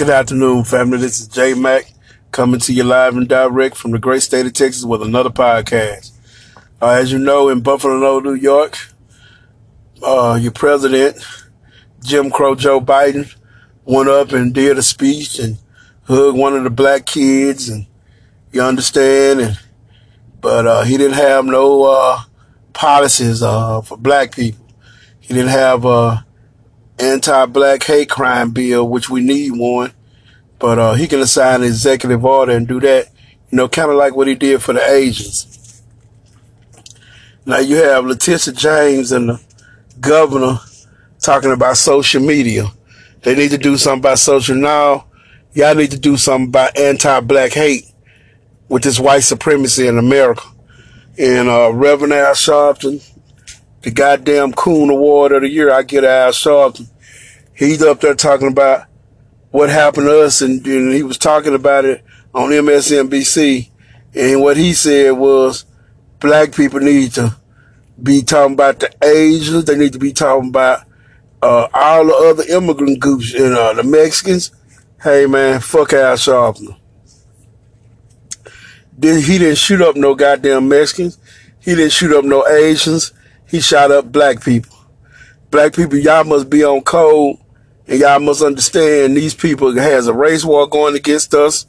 Good afternoon, family. This is J Mac coming to you live and direct from the great state of Texas with another podcast. Uh, as you know, in Buffalo, New York, uh, your president, Jim Crow Joe Biden, went up and did a speech and hugged one of the black kids, and you understand, and but uh, he didn't have no uh, policies uh, for black people. He didn't have a anti-black hate crime bill, which we need one. But uh, he can assign an executive order and do that, you know, kind of like what he did for the Asians. Now you have Letitia James and the governor talking about social media. They need to do something about social now. Y'all need to do something about anti-black hate with this white supremacy in America. And uh, Reverend Al Sharpton, the goddamn Coon Award of the year, I get Al Sharpton. He's up there talking about what happened to us, and, and he was talking about it on MSNBC. And what he said was, black people need to be talking about the Asians. They need to be talking about uh, all the other immigrant groups and uh, the Mexicans. Hey man, fuck Al Sharpton. He didn't shoot up no goddamn Mexicans. He didn't shoot up no Asians. He shot up black people. Black people, y'all must be on code and y'all must understand these people has a race war going against us.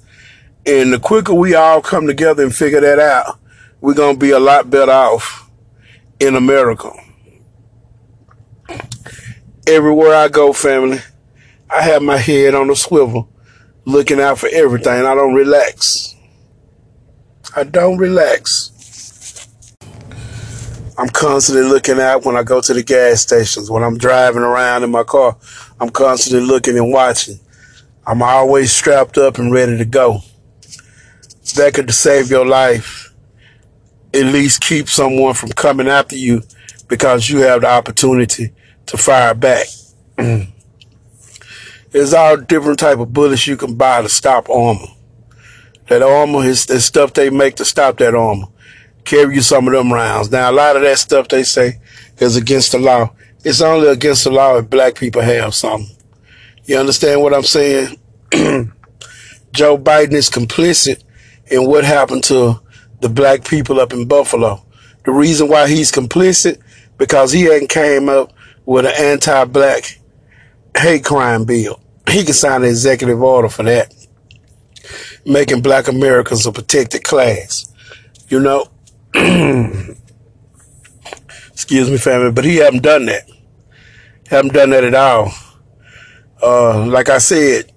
And the quicker we all come together and figure that out, we're going to be a lot better off in America. Everywhere I go, family, I have my head on a swivel looking out for everything. I don't relax. I don't relax. I'm constantly looking out when I go to the gas stations. When I'm driving around in my car, I'm constantly looking and watching. I'm always strapped up and ready to go. That could save your life. At least keep someone from coming after you because you have the opportunity to fire back. There's all different type of bullets you can buy to stop armor. That armor is the stuff they make to stop that armor carry you some of them rounds. Now, a lot of that stuff they say is against the law. It's only against the law if black people have something. You understand what I'm saying? Joe Biden is complicit in what happened to the black people up in Buffalo. The reason why he's complicit because he hadn't came up with an anti-black hate crime bill. He can sign an executive order for that, making black Americans a protected class. You know, excuse me, family, but he haven't done that. Haven't done that at all. Uh, like I said,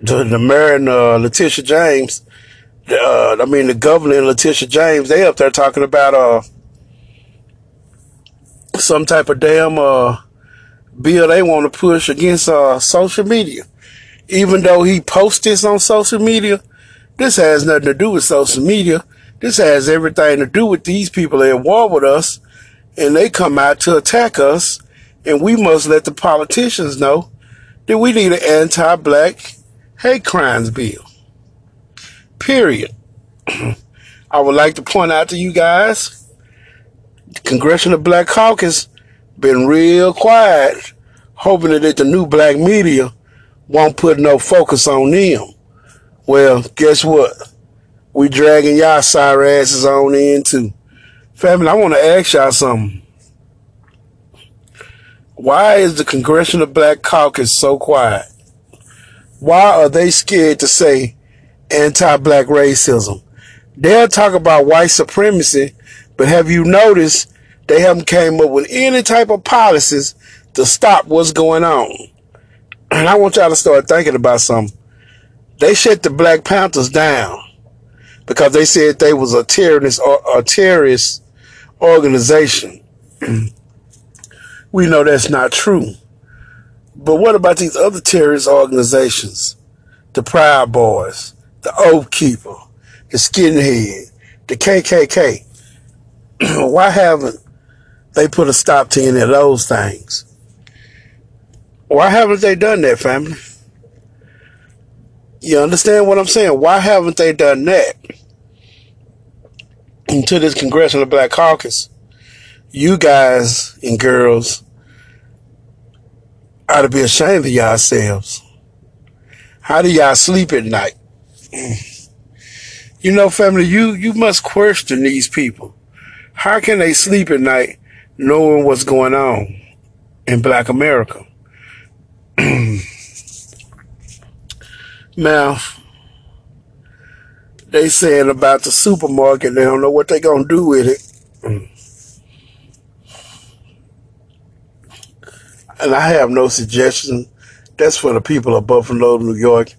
the, the mayor and uh, Letitia James, uh, I mean the governor and Letitia James, they up there talking about uh some type of damn uh bill they want to push against uh social media. Even though he posts this on social media, this has nothing to do with social media. This has everything to do with these people at war with us, and they come out to attack us, and we must let the politicians know that we need an anti-black hate crimes bill. Period. I would like to point out to you guys, the Congressional Black Caucus been real quiet, hoping that the new black media won't put no focus on them. Well, guess what? we dragging y'all sorry asses on in too. Family, I want to ask y'all something. Why is the Congressional Black Caucus so quiet? Why are they scared to say anti-black racism? They'll talk about white supremacy, but have you noticed they haven't came up with any type of policies to stop what's going on? And I want y'all to start thinking about something. They shut the Black Panthers down because they said they was a terrorist or a terrorist organization. we know that's not true. But what about these other terrorist organizations? The Proud Boys, the Oath Keeper, the Skinhead, the KKK. Why haven't they put a stop to any of those things? Why haven't they done that, family? You understand what I'm saying? Why haven't they done that? To this Congressional Black Caucus, you guys and girls ought to be ashamed of yourselves. How do y'all sleep at night? You know, family, you, you must question these people. How can they sleep at night knowing what's going on in black America? now, they saying about the supermarket, they don't know what they're gonna do with it. And I have no suggestion. That's for the people of Buffalo, New York,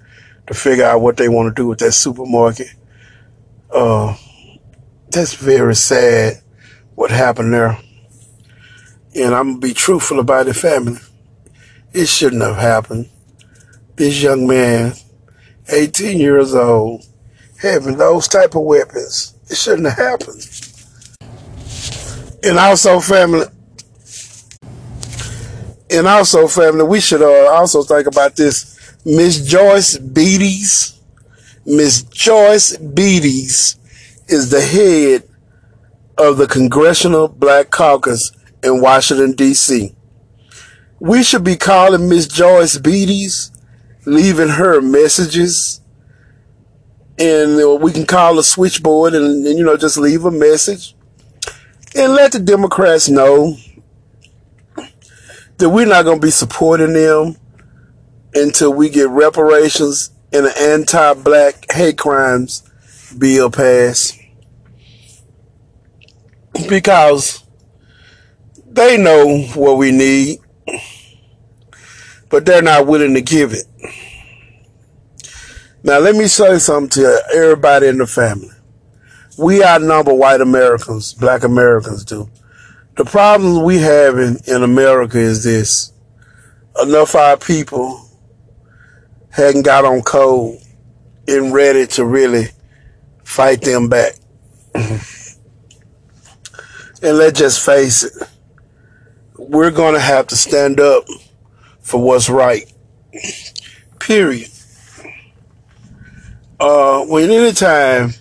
to figure out what they want to do with that supermarket. Uh, that's very sad what happened there. And I'm gonna be truthful about it, family. It shouldn't have happened. This young man, 18 years old, having those type of weapons, it shouldn't have happened. And also, family, and also, family, we should uh, also think about this. Miss Joyce Beatties, Miss Joyce Beatties is the head of the Congressional Black Caucus in Washington, D.C. We should be calling Miss Joyce Beatties, leaving her messages, and we can call a switchboard and, and, you know, just leave a message and let the Democrats know that we're not going to be supporting them until we get reparations and an anti-black hate crimes bill passed. Because they know what we need, but they're not willing to give it. Now, let me say something to everybody in the family. We outnumber white Americans, black Americans do. The problem we have in, in America is this. Enough of our people hadn't got on code and ready to really fight them back. and let's just face it. We're going to have to stand up for what's right. Period. Uh, when anytime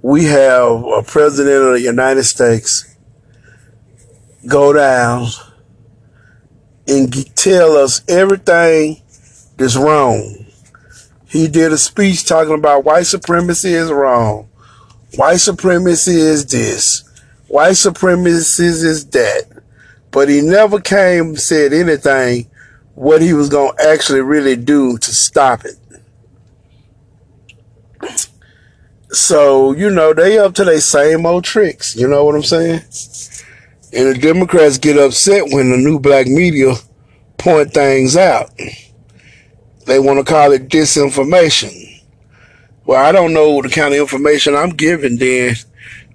we have a president of the United States go down and tell us everything that's wrong. He did a speech talking about white supremacy is wrong. White supremacy is this. White supremacy is that. But he never came said anything what he was going to actually really do to stop it. So, you know, they up to their same old tricks. You know what I'm saying? And the Democrats get upset when the new black media point things out. They want to call it disinformation. Well, I don't know the kind of information I'm giving then,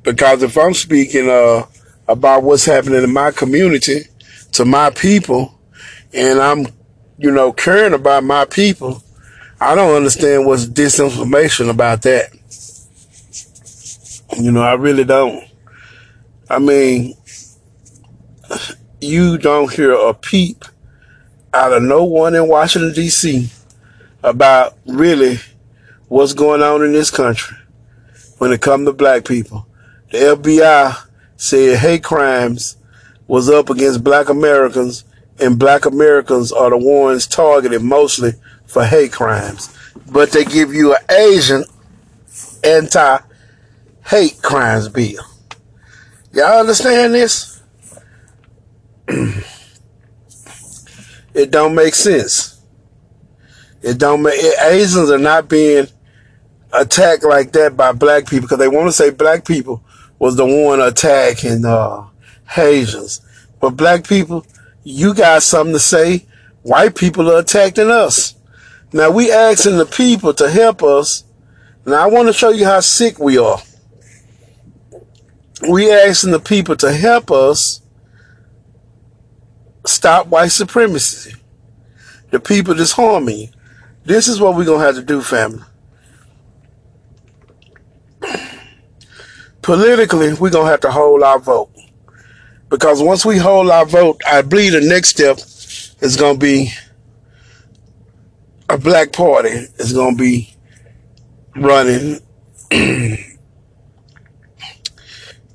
because if I'm speaking uh, about what's happening in my community to my people, and I'm, you know, caring about my people, I don't understand what's disinformation about that. You know, I really don't. I mean, you don't hear a peep out of no one in Washington, D.C. about really what's going on in this country when it comes to black people. The FBI said hate crimes was up against black Americans and black Americans are the ones targeted mostly for hate crimes. But they give you an Asian anti-hate crimes bill. Y'all understand this? it don't make sense. It don't make it, Asians are not being attacked like that by black people because they want to say black people was the one attacking uh, Asians, but black people, you got something to say. White people are attacking us. Now we asking the people to help us. Now I want to show you how sick we are. We asking the people to help us stop white supremacy. The people that's harming you. This is what we're to have to do, family. Politically, we're going to have to hold our vote. Because once we hold our vote, I believe the next step is going to be a black party is going to be running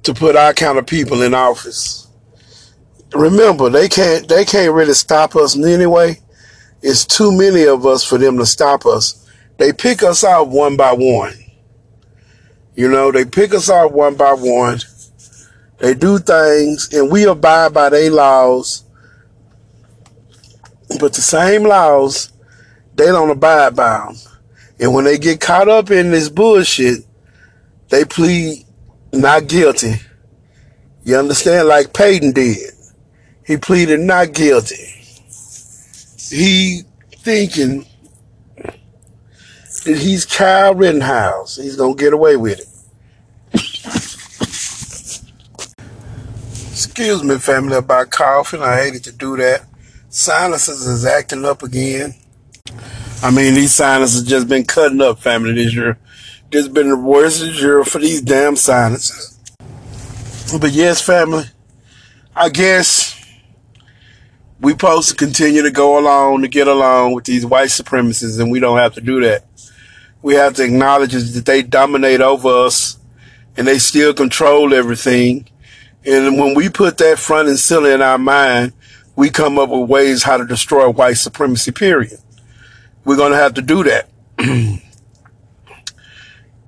to put our kind of people in office remember they can't they can't really stop us in any way. it's too many of us for them to stop us. They pick us out one by one. You know, they pick us out one by one. They do things and we abide by their laws. But the same laws, they don't abide by them. And when they get caught up in this bullshit, they plead not guilty. You understand? Like Payton did. He pleaded not guilty. He thinking that he's Kyle Rittenhouse. He's gonna get away with it. Excuse me, family, about coughing. I hated to do that. Sinuses is acting up again. I mean, these sinuses just been cutting up, family, this year. This been the worst year for these damn sinuses. But yes, family, I guess we supposed to continue to go along to get along with these white supremacists, and we don't have to do that. We have to acknowledge that they dominate over us, and they still control everything. And when we put that front and center in our mind, we come up with ways how to destroy white supremacy, period. We're going to have to do that.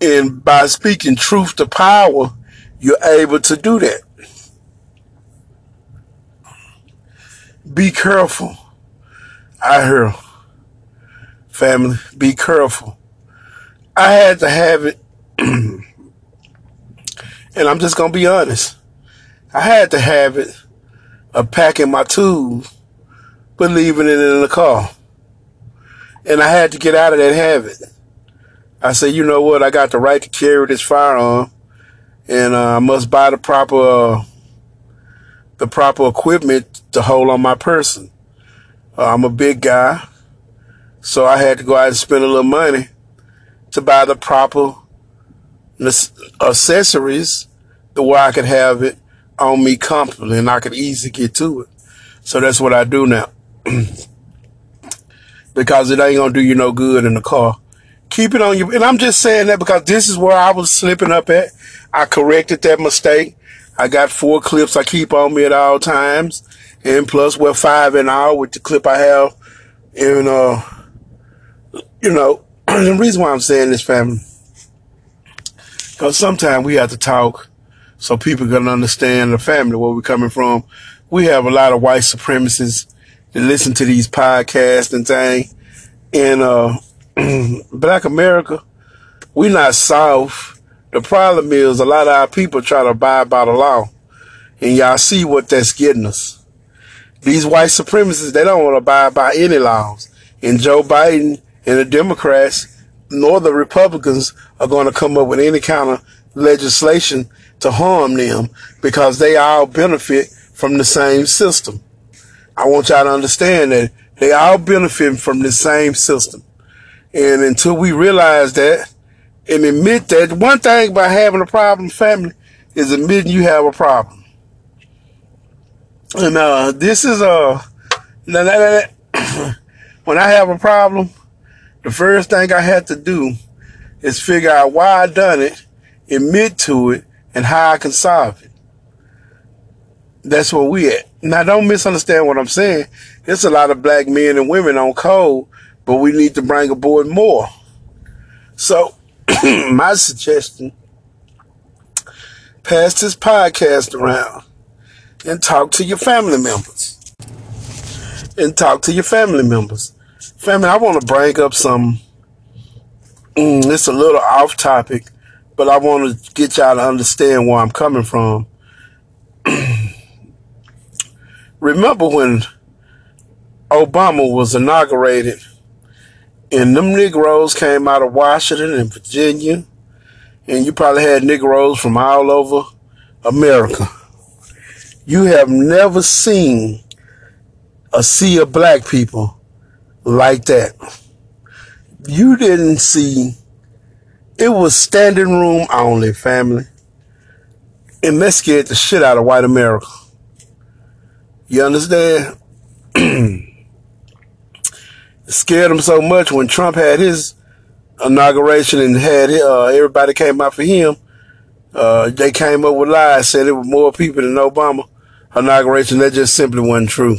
and by speaking truth to power, you're able to do that. Be careful. I hear family, be careful. I had to have it, and I'm just gonna be honest. I had to have it of packing my tools, but leaving it in the car. And I had to get out of that habit. I said, you know what? I got the right to carry this firearm, and uh, I must buy the proper uh, the proper equipment to hold on my person. Uh, I'm a big guy, so I had to go out and spend a little money to buy the proper accessories the way I could have it on me comfortably and I could easily get to it. So that's what I do now. because it ain't gonna do you no good in the car. Keep it on you. And I'm just saying that because this is where I was slipping up at. I corrected that mistake. I got four clips I keep on me at all times. And plus we're five in all with the clip I have. And, uh, you know, the reason why I'm saying this, family, because sometimes we have to talk so people can understand the family, where we're coming from. We have a lot of white supremacists that listen to these podcasts and things. And, uh, black America, we not soft. The problem is a lot of our people try to abide by the law. And y'all see what that's getting us. These white supremacists, they don't want to abide by any laws. And Joe Biden and the Democrats nor the Republicans are going to come up with any kind of legislation to harm them because they all benefit from the same system. I want y'all to understand that they all benefit from the same system. And until we realize that and admit that, one thing about having a problem, family, is admitting you have a problem. And uh, this is uh, when I have a problem, the first thing I had to do is figure out why I done it, admit to it, and how I can solve it. That's where we at. Now, don't misunderstand what I'm saying. There's a lot of black men and women on code, but we need to bring aboard more. So, my suggestion, pass this podcast around and talk to your family members. And talk to your family members. Family, I want to bring up some, mm, it's a little off topic, but I want to get y'all to understand where I'm coming from. Remember when Obama was inaugurated and them Negroes came out of Washington and Virginia, and you probably had Negroes from all over America. You have never seen a sea of black people like that. You didn't see it was standing room only, family. And that scared the shit out of white America. You understand? scared them so much when Trump had his inauguration and had uh, everybody came out for him. Uh, they came up with lies, said it was more people than Obama inauguration. That just simply wasn't true.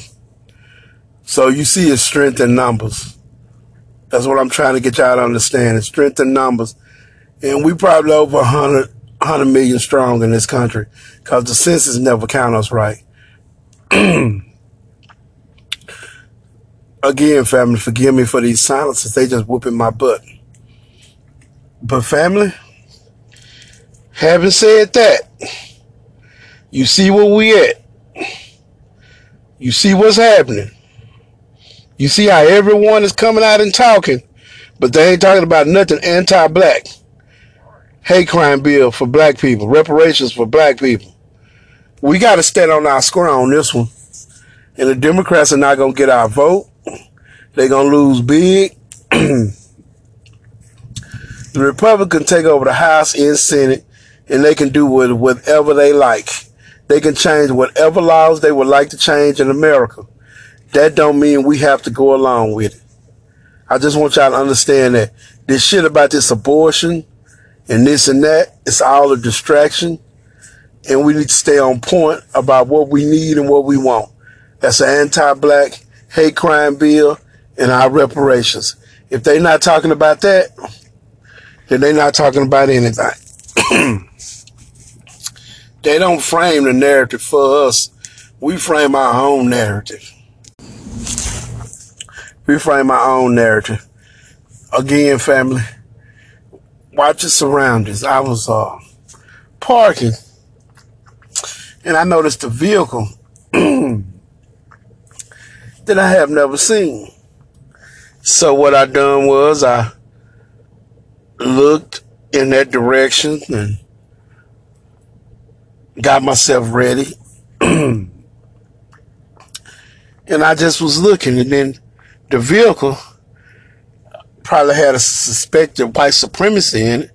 So you see it's strength in numbers. That's what I'm trying to get y'all to understand. It's strength in numbers. And we probably over 100, 100 million strong in this country because the census never count us right. Again, family, forgive me for these silences. They just whooping my butt. But family, having said that, you see where we at. You see what's happening. You see how everyone is coming out and talking, but they ain't talking about nothing anti-black. Hate crime bill for black people, reparations for black people. We got to stand on our square on this one. And the Democrats are not going to get our vote. They're going to lose big. the Republicans take over the House and Senate, and they can do with whatever they like. They can change whatever laws they would like to change in America that don't mean we have to go along with it. I just want y'all to understand that this shit about this abortion and this and that, it's all a distraction. And we need to stay on point about what we need and what we want. That's an anti-black hate crime bill and our reparations. If they're not talking about that, then they're not talking about anything. they don't frame the narrative for us. We frame our own narrative reframe my own narrative. Again, family, watch your surroundings. I was uh, parking and I noticed a vehicle that I have never seen. So what I done was I looked in that direction and got myself ready. and I just was looking and then the vehicle probably had a suspected white supremacy in it.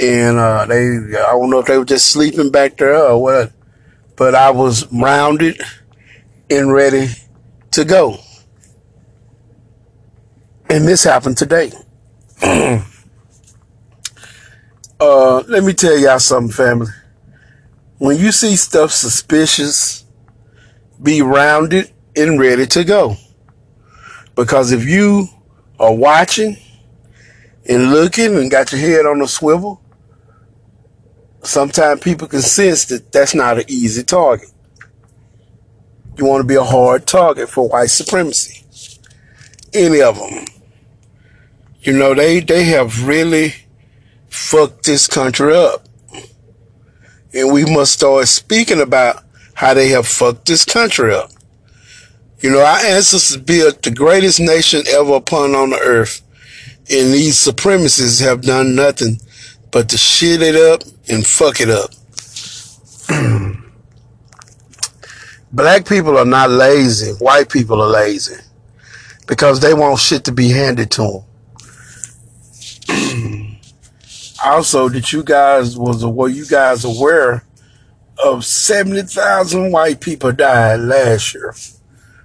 And uh, they, I don't know if they were just sleeping back there or what, but I was rounded and ready to go. And this happened today. uh, let me tell y'all something, family. When you see stuff suspicious, be rounded and ready to go. Because if you are watching and looking and got your head on a swivel, sometimes people can sense that that's not an easy target. You want to be a hard target for white supremacy. Any of them. You know, they, they have really fucked this country up. And we must start speaking about how they have fucked this country up. You know, our ancestors built the greatest nation ever upon on the earth. And these supremacists have done nothing but to shit it up and fuck it up. Black people are not lazy. White people are lazy. Because they want shit to be handed to them. also, did you guys, was, were you guys aware of 70,000 white people died last year?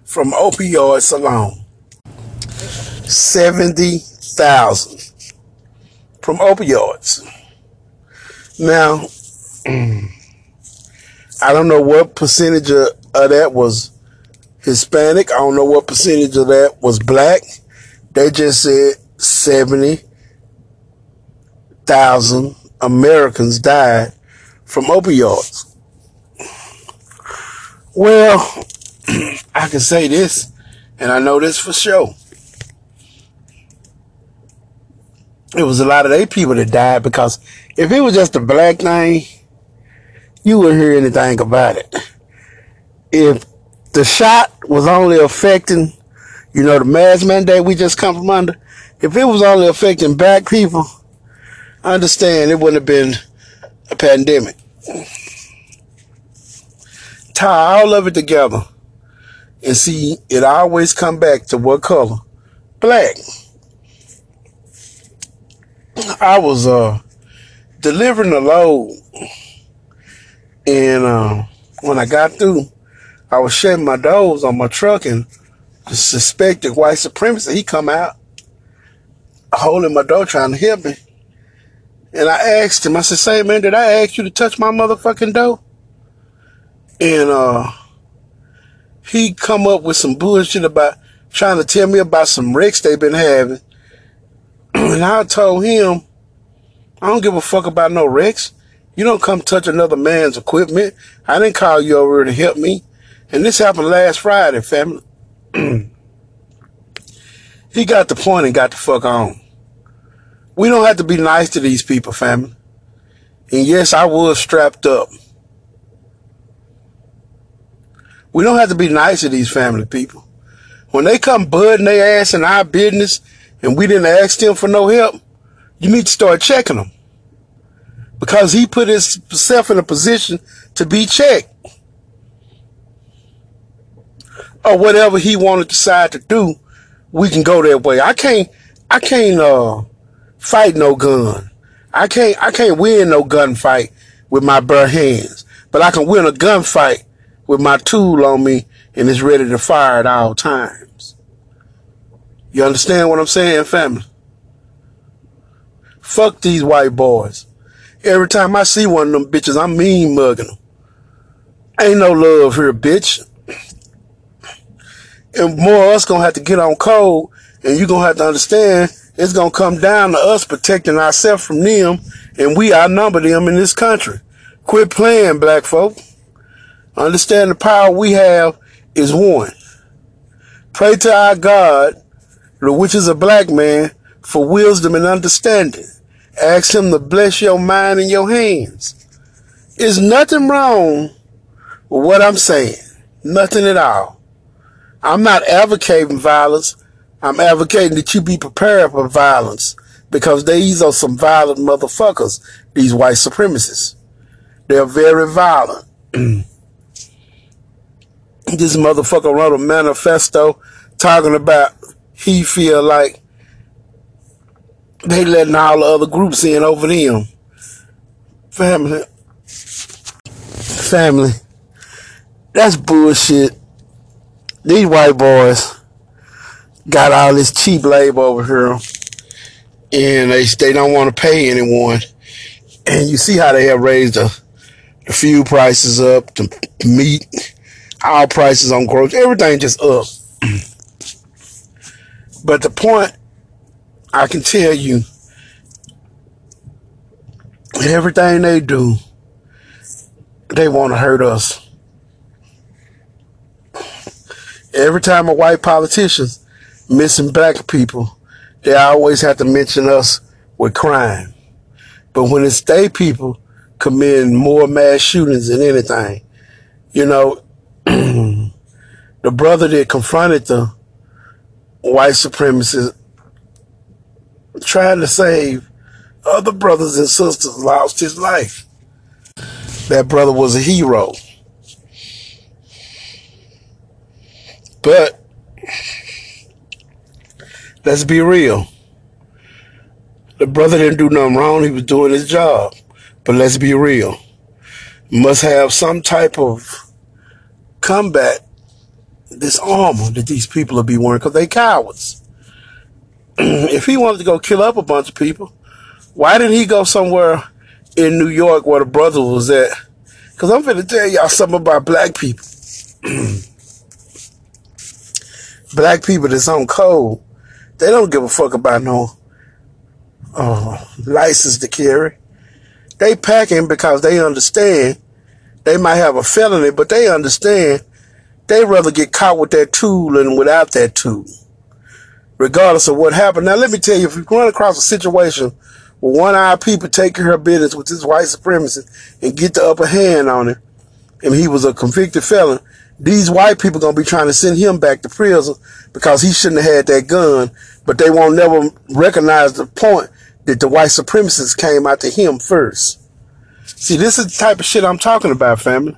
from opioids alone. 70,000 from opioids. Now, I don't know what percentage of, of that was Hispanic. I don't know what percentage of that was black. They just said 70,000 Americans died from opioids. Well, I can say this, and I know this for sure. It was a lot of they people that died because if it was just a black thing, you wouldn't hear anything about it. If the shot was only affecting, you know, the mask mandate we just come from under, if it was only affecting black people, I understand it wouldn't have been a pandemic. Tie all of it together and see, it always come back to what color? Black. I was uh delivering a load, and uh, when I got through, I was shutting my doors on my truck, and the suspected white supremacist he come out, holding my door, trying to help me. And I asked him, I said, "Say, man, did I ask you to touch my motherfucking door?" And uh he come up with some bullshit about trying to tell me about some wrecks they been having. and I told him, I don't give a fuck about no wrecks. You don't come touch another man's equipment. I didn't call you over to help me. And this happened last Friday, family. he got the point and got the fuck on. We don't have to be nice to these people, family. And yes, I was strapped up. We don't have to be nice to these family people. When they come budding their ass in our business and we didn't ask them for no help, you need to start checking them. Because he put himself in a position to be checked. Or whatever he wanted to decide to do, we can go that way. I can't I can't uh fight no gun. I can't I can't win no gunfight with my bare hands. But I can win a gunfight with my tool on me and it's ready to fire at all times. You understand what I'm saying, family? Fuck these white boys. Every time I see one of them bitches, I'm mean mugging them. Ain't no love here, bitch. And more of us gonna have to get on code, and you gonna have to understand it's gonna come down to us protecting ourselves from them, and we outnumber them in this country. Quit playing, black folk. Understand the power we have is one. Pray to our God, the which is a black man, for wisdom and understanding. Ask him to bless your mind and your hands. There's nothing wrong with what I'm saying. Nothing at all. I'm not advocating violence. I'm advocating that you be prepared for violence because these are some violent motherfuckers, these white supremacists. They're very violent. this motherfucker wrote a manifesto talking about he feel like they letting all the other groups in over them. Family. Family. That's bullshit. These white boys got all this cheap labor over here and they, they don't want to pay anyone. And you see how they have raised the, the fuel prices up, the meat, all prices on groceries, everything just up. but the point I can tell you, everything they do, they want to hurt us. Every time a white politician missing black people, they always have to mention us with crime. But when it's they people committing more mass shootings than anything, you know, the brother that confronted the white supremacists trying to save other brothers and sisters lost his life. That brother was a hero. But let's be real. The brother didn't do nothing wrong. He was doing his job. But let's be real. Must have some type of combat this armor that these people will be wearing because they cowards. if he wanted to go kill up a bunch of people, why didn't he go somewhere in New York where the brother was at? Because I'm going to tell y'all something about black people. black people that's on code, they don't give a fuck about no uh, license to carry. They packing because they understand they might have a felony, but they understand they rather get caught with that tool than without that tool, regardless of what happened. Now, let me tell you, if you run across a situation where one-eyed people taking her business with this white supremacist and get the upper hand on him, and he was a convicted felon, these white people gonna be trying to send him back to prison because he shouldn't have had that gun, but they won't never recognize the point that the white supremacists came out to him first. See, this is the type of shit I'm talking about, family.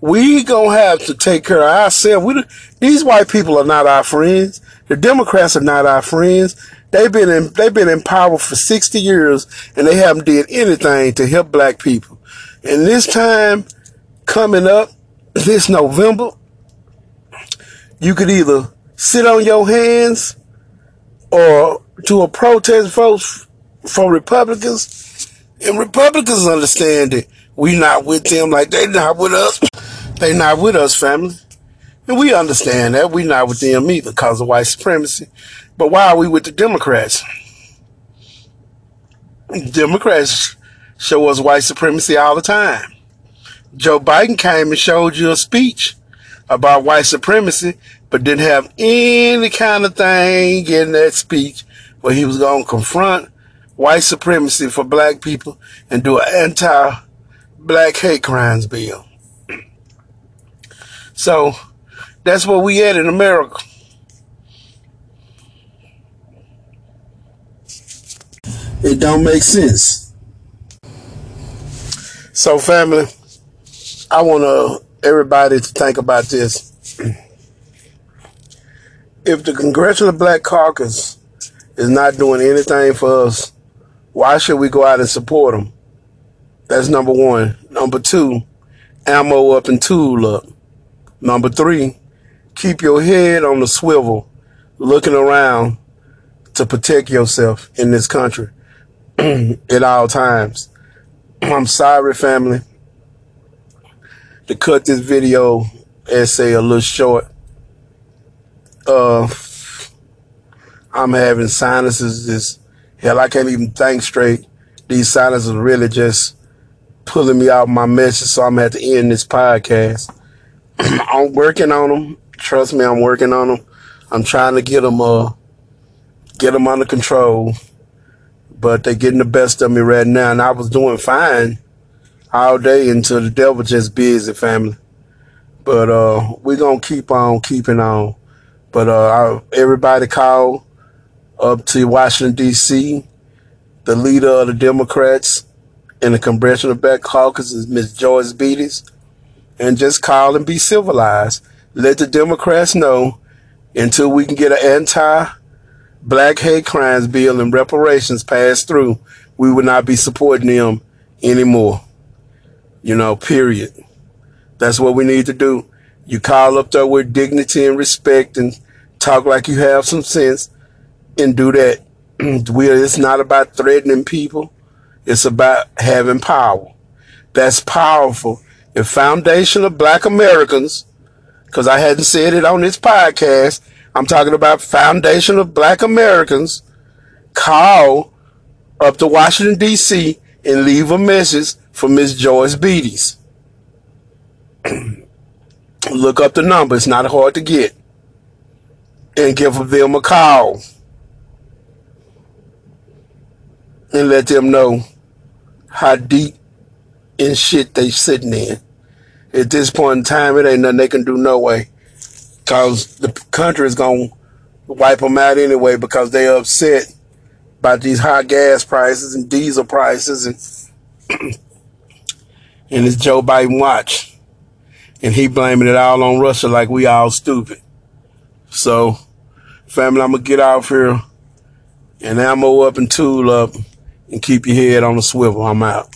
We gonna have to take care of ourselves. We, these white people are not our friends. The Democrats are not our friends. They've been in, they've been in power for 60 years and they haven't did anything to help black people. And this time coming up, this November, you could either sit on your hands or to a protest vote for Republicans. And Republicans understand it. We not with them like they not with us. They not with us, family. And we understand that. We're not with them either because of white supremacy. But why are we with the Democrats? Democrats show us white supremacy all the time. Joe Biden came and showed you a speech about white supremacy, but didn't have any kind of thing in that speech where he was going to confront white supremacy for black people and do an anti-black hate crimes bill. So that's where we at in America. It don't make sense. So family, I want to everybody to think about this. If the Congressional Black Caucus is not doing anything for us, why should we go out and support them? That's number one. Number two, ammo up and tool up. Number three, keep your head on the swivel, looking around to protect yourself in this country at all times. I'm sorry, family to cut this video essay a little short. Uh, I'm having sinuses. This hell, I can't even think straight. These sinuses are really just pulling me out of my message, so I'm at to end this podcast. I'm working on them. Trust me, I'm working on them. I'm trying to get them, uh, get them under control, but they're getting the best of me right now. And I was doing fine all day until the devil just busy, family. But uh, we're gonna keep on keeping on. But uh, everybody call up to Washington D.C. The leader of the Democrats in the Congressional Black Caucus is Miss Joyce Beatty, and just call and be civilized. Let the Democrats know until we can get an anti-black hate crimes bill and reparations passed through, we will not be supporting them anymore. You know, period. That's what we need to do. You call up there with dignity and respect and talk like you have some sense and do that. we it's not about threatening people. It's about having power. That's powerful. The foundation of black Americans, because I hadn't said it on this podcast, I'm talking about foundation of black Americans, call up to Washington, D.C. and leave a message for Miss Joyce Beatties. Look up the number. It's not hard to get. And give them a call. And let them know how deep in shit they sitting in. At this point in time, it ain't nothing they can do no way. Cause the country is to wipe them out anyway because they upset about these high gas prices and diesel prices and and it's Joe Biden watch. And he blaming it all on Russia like we all stupid. So, family, I'm to get off here and ammo up and tool up and keep your head on the swivel. I'm out.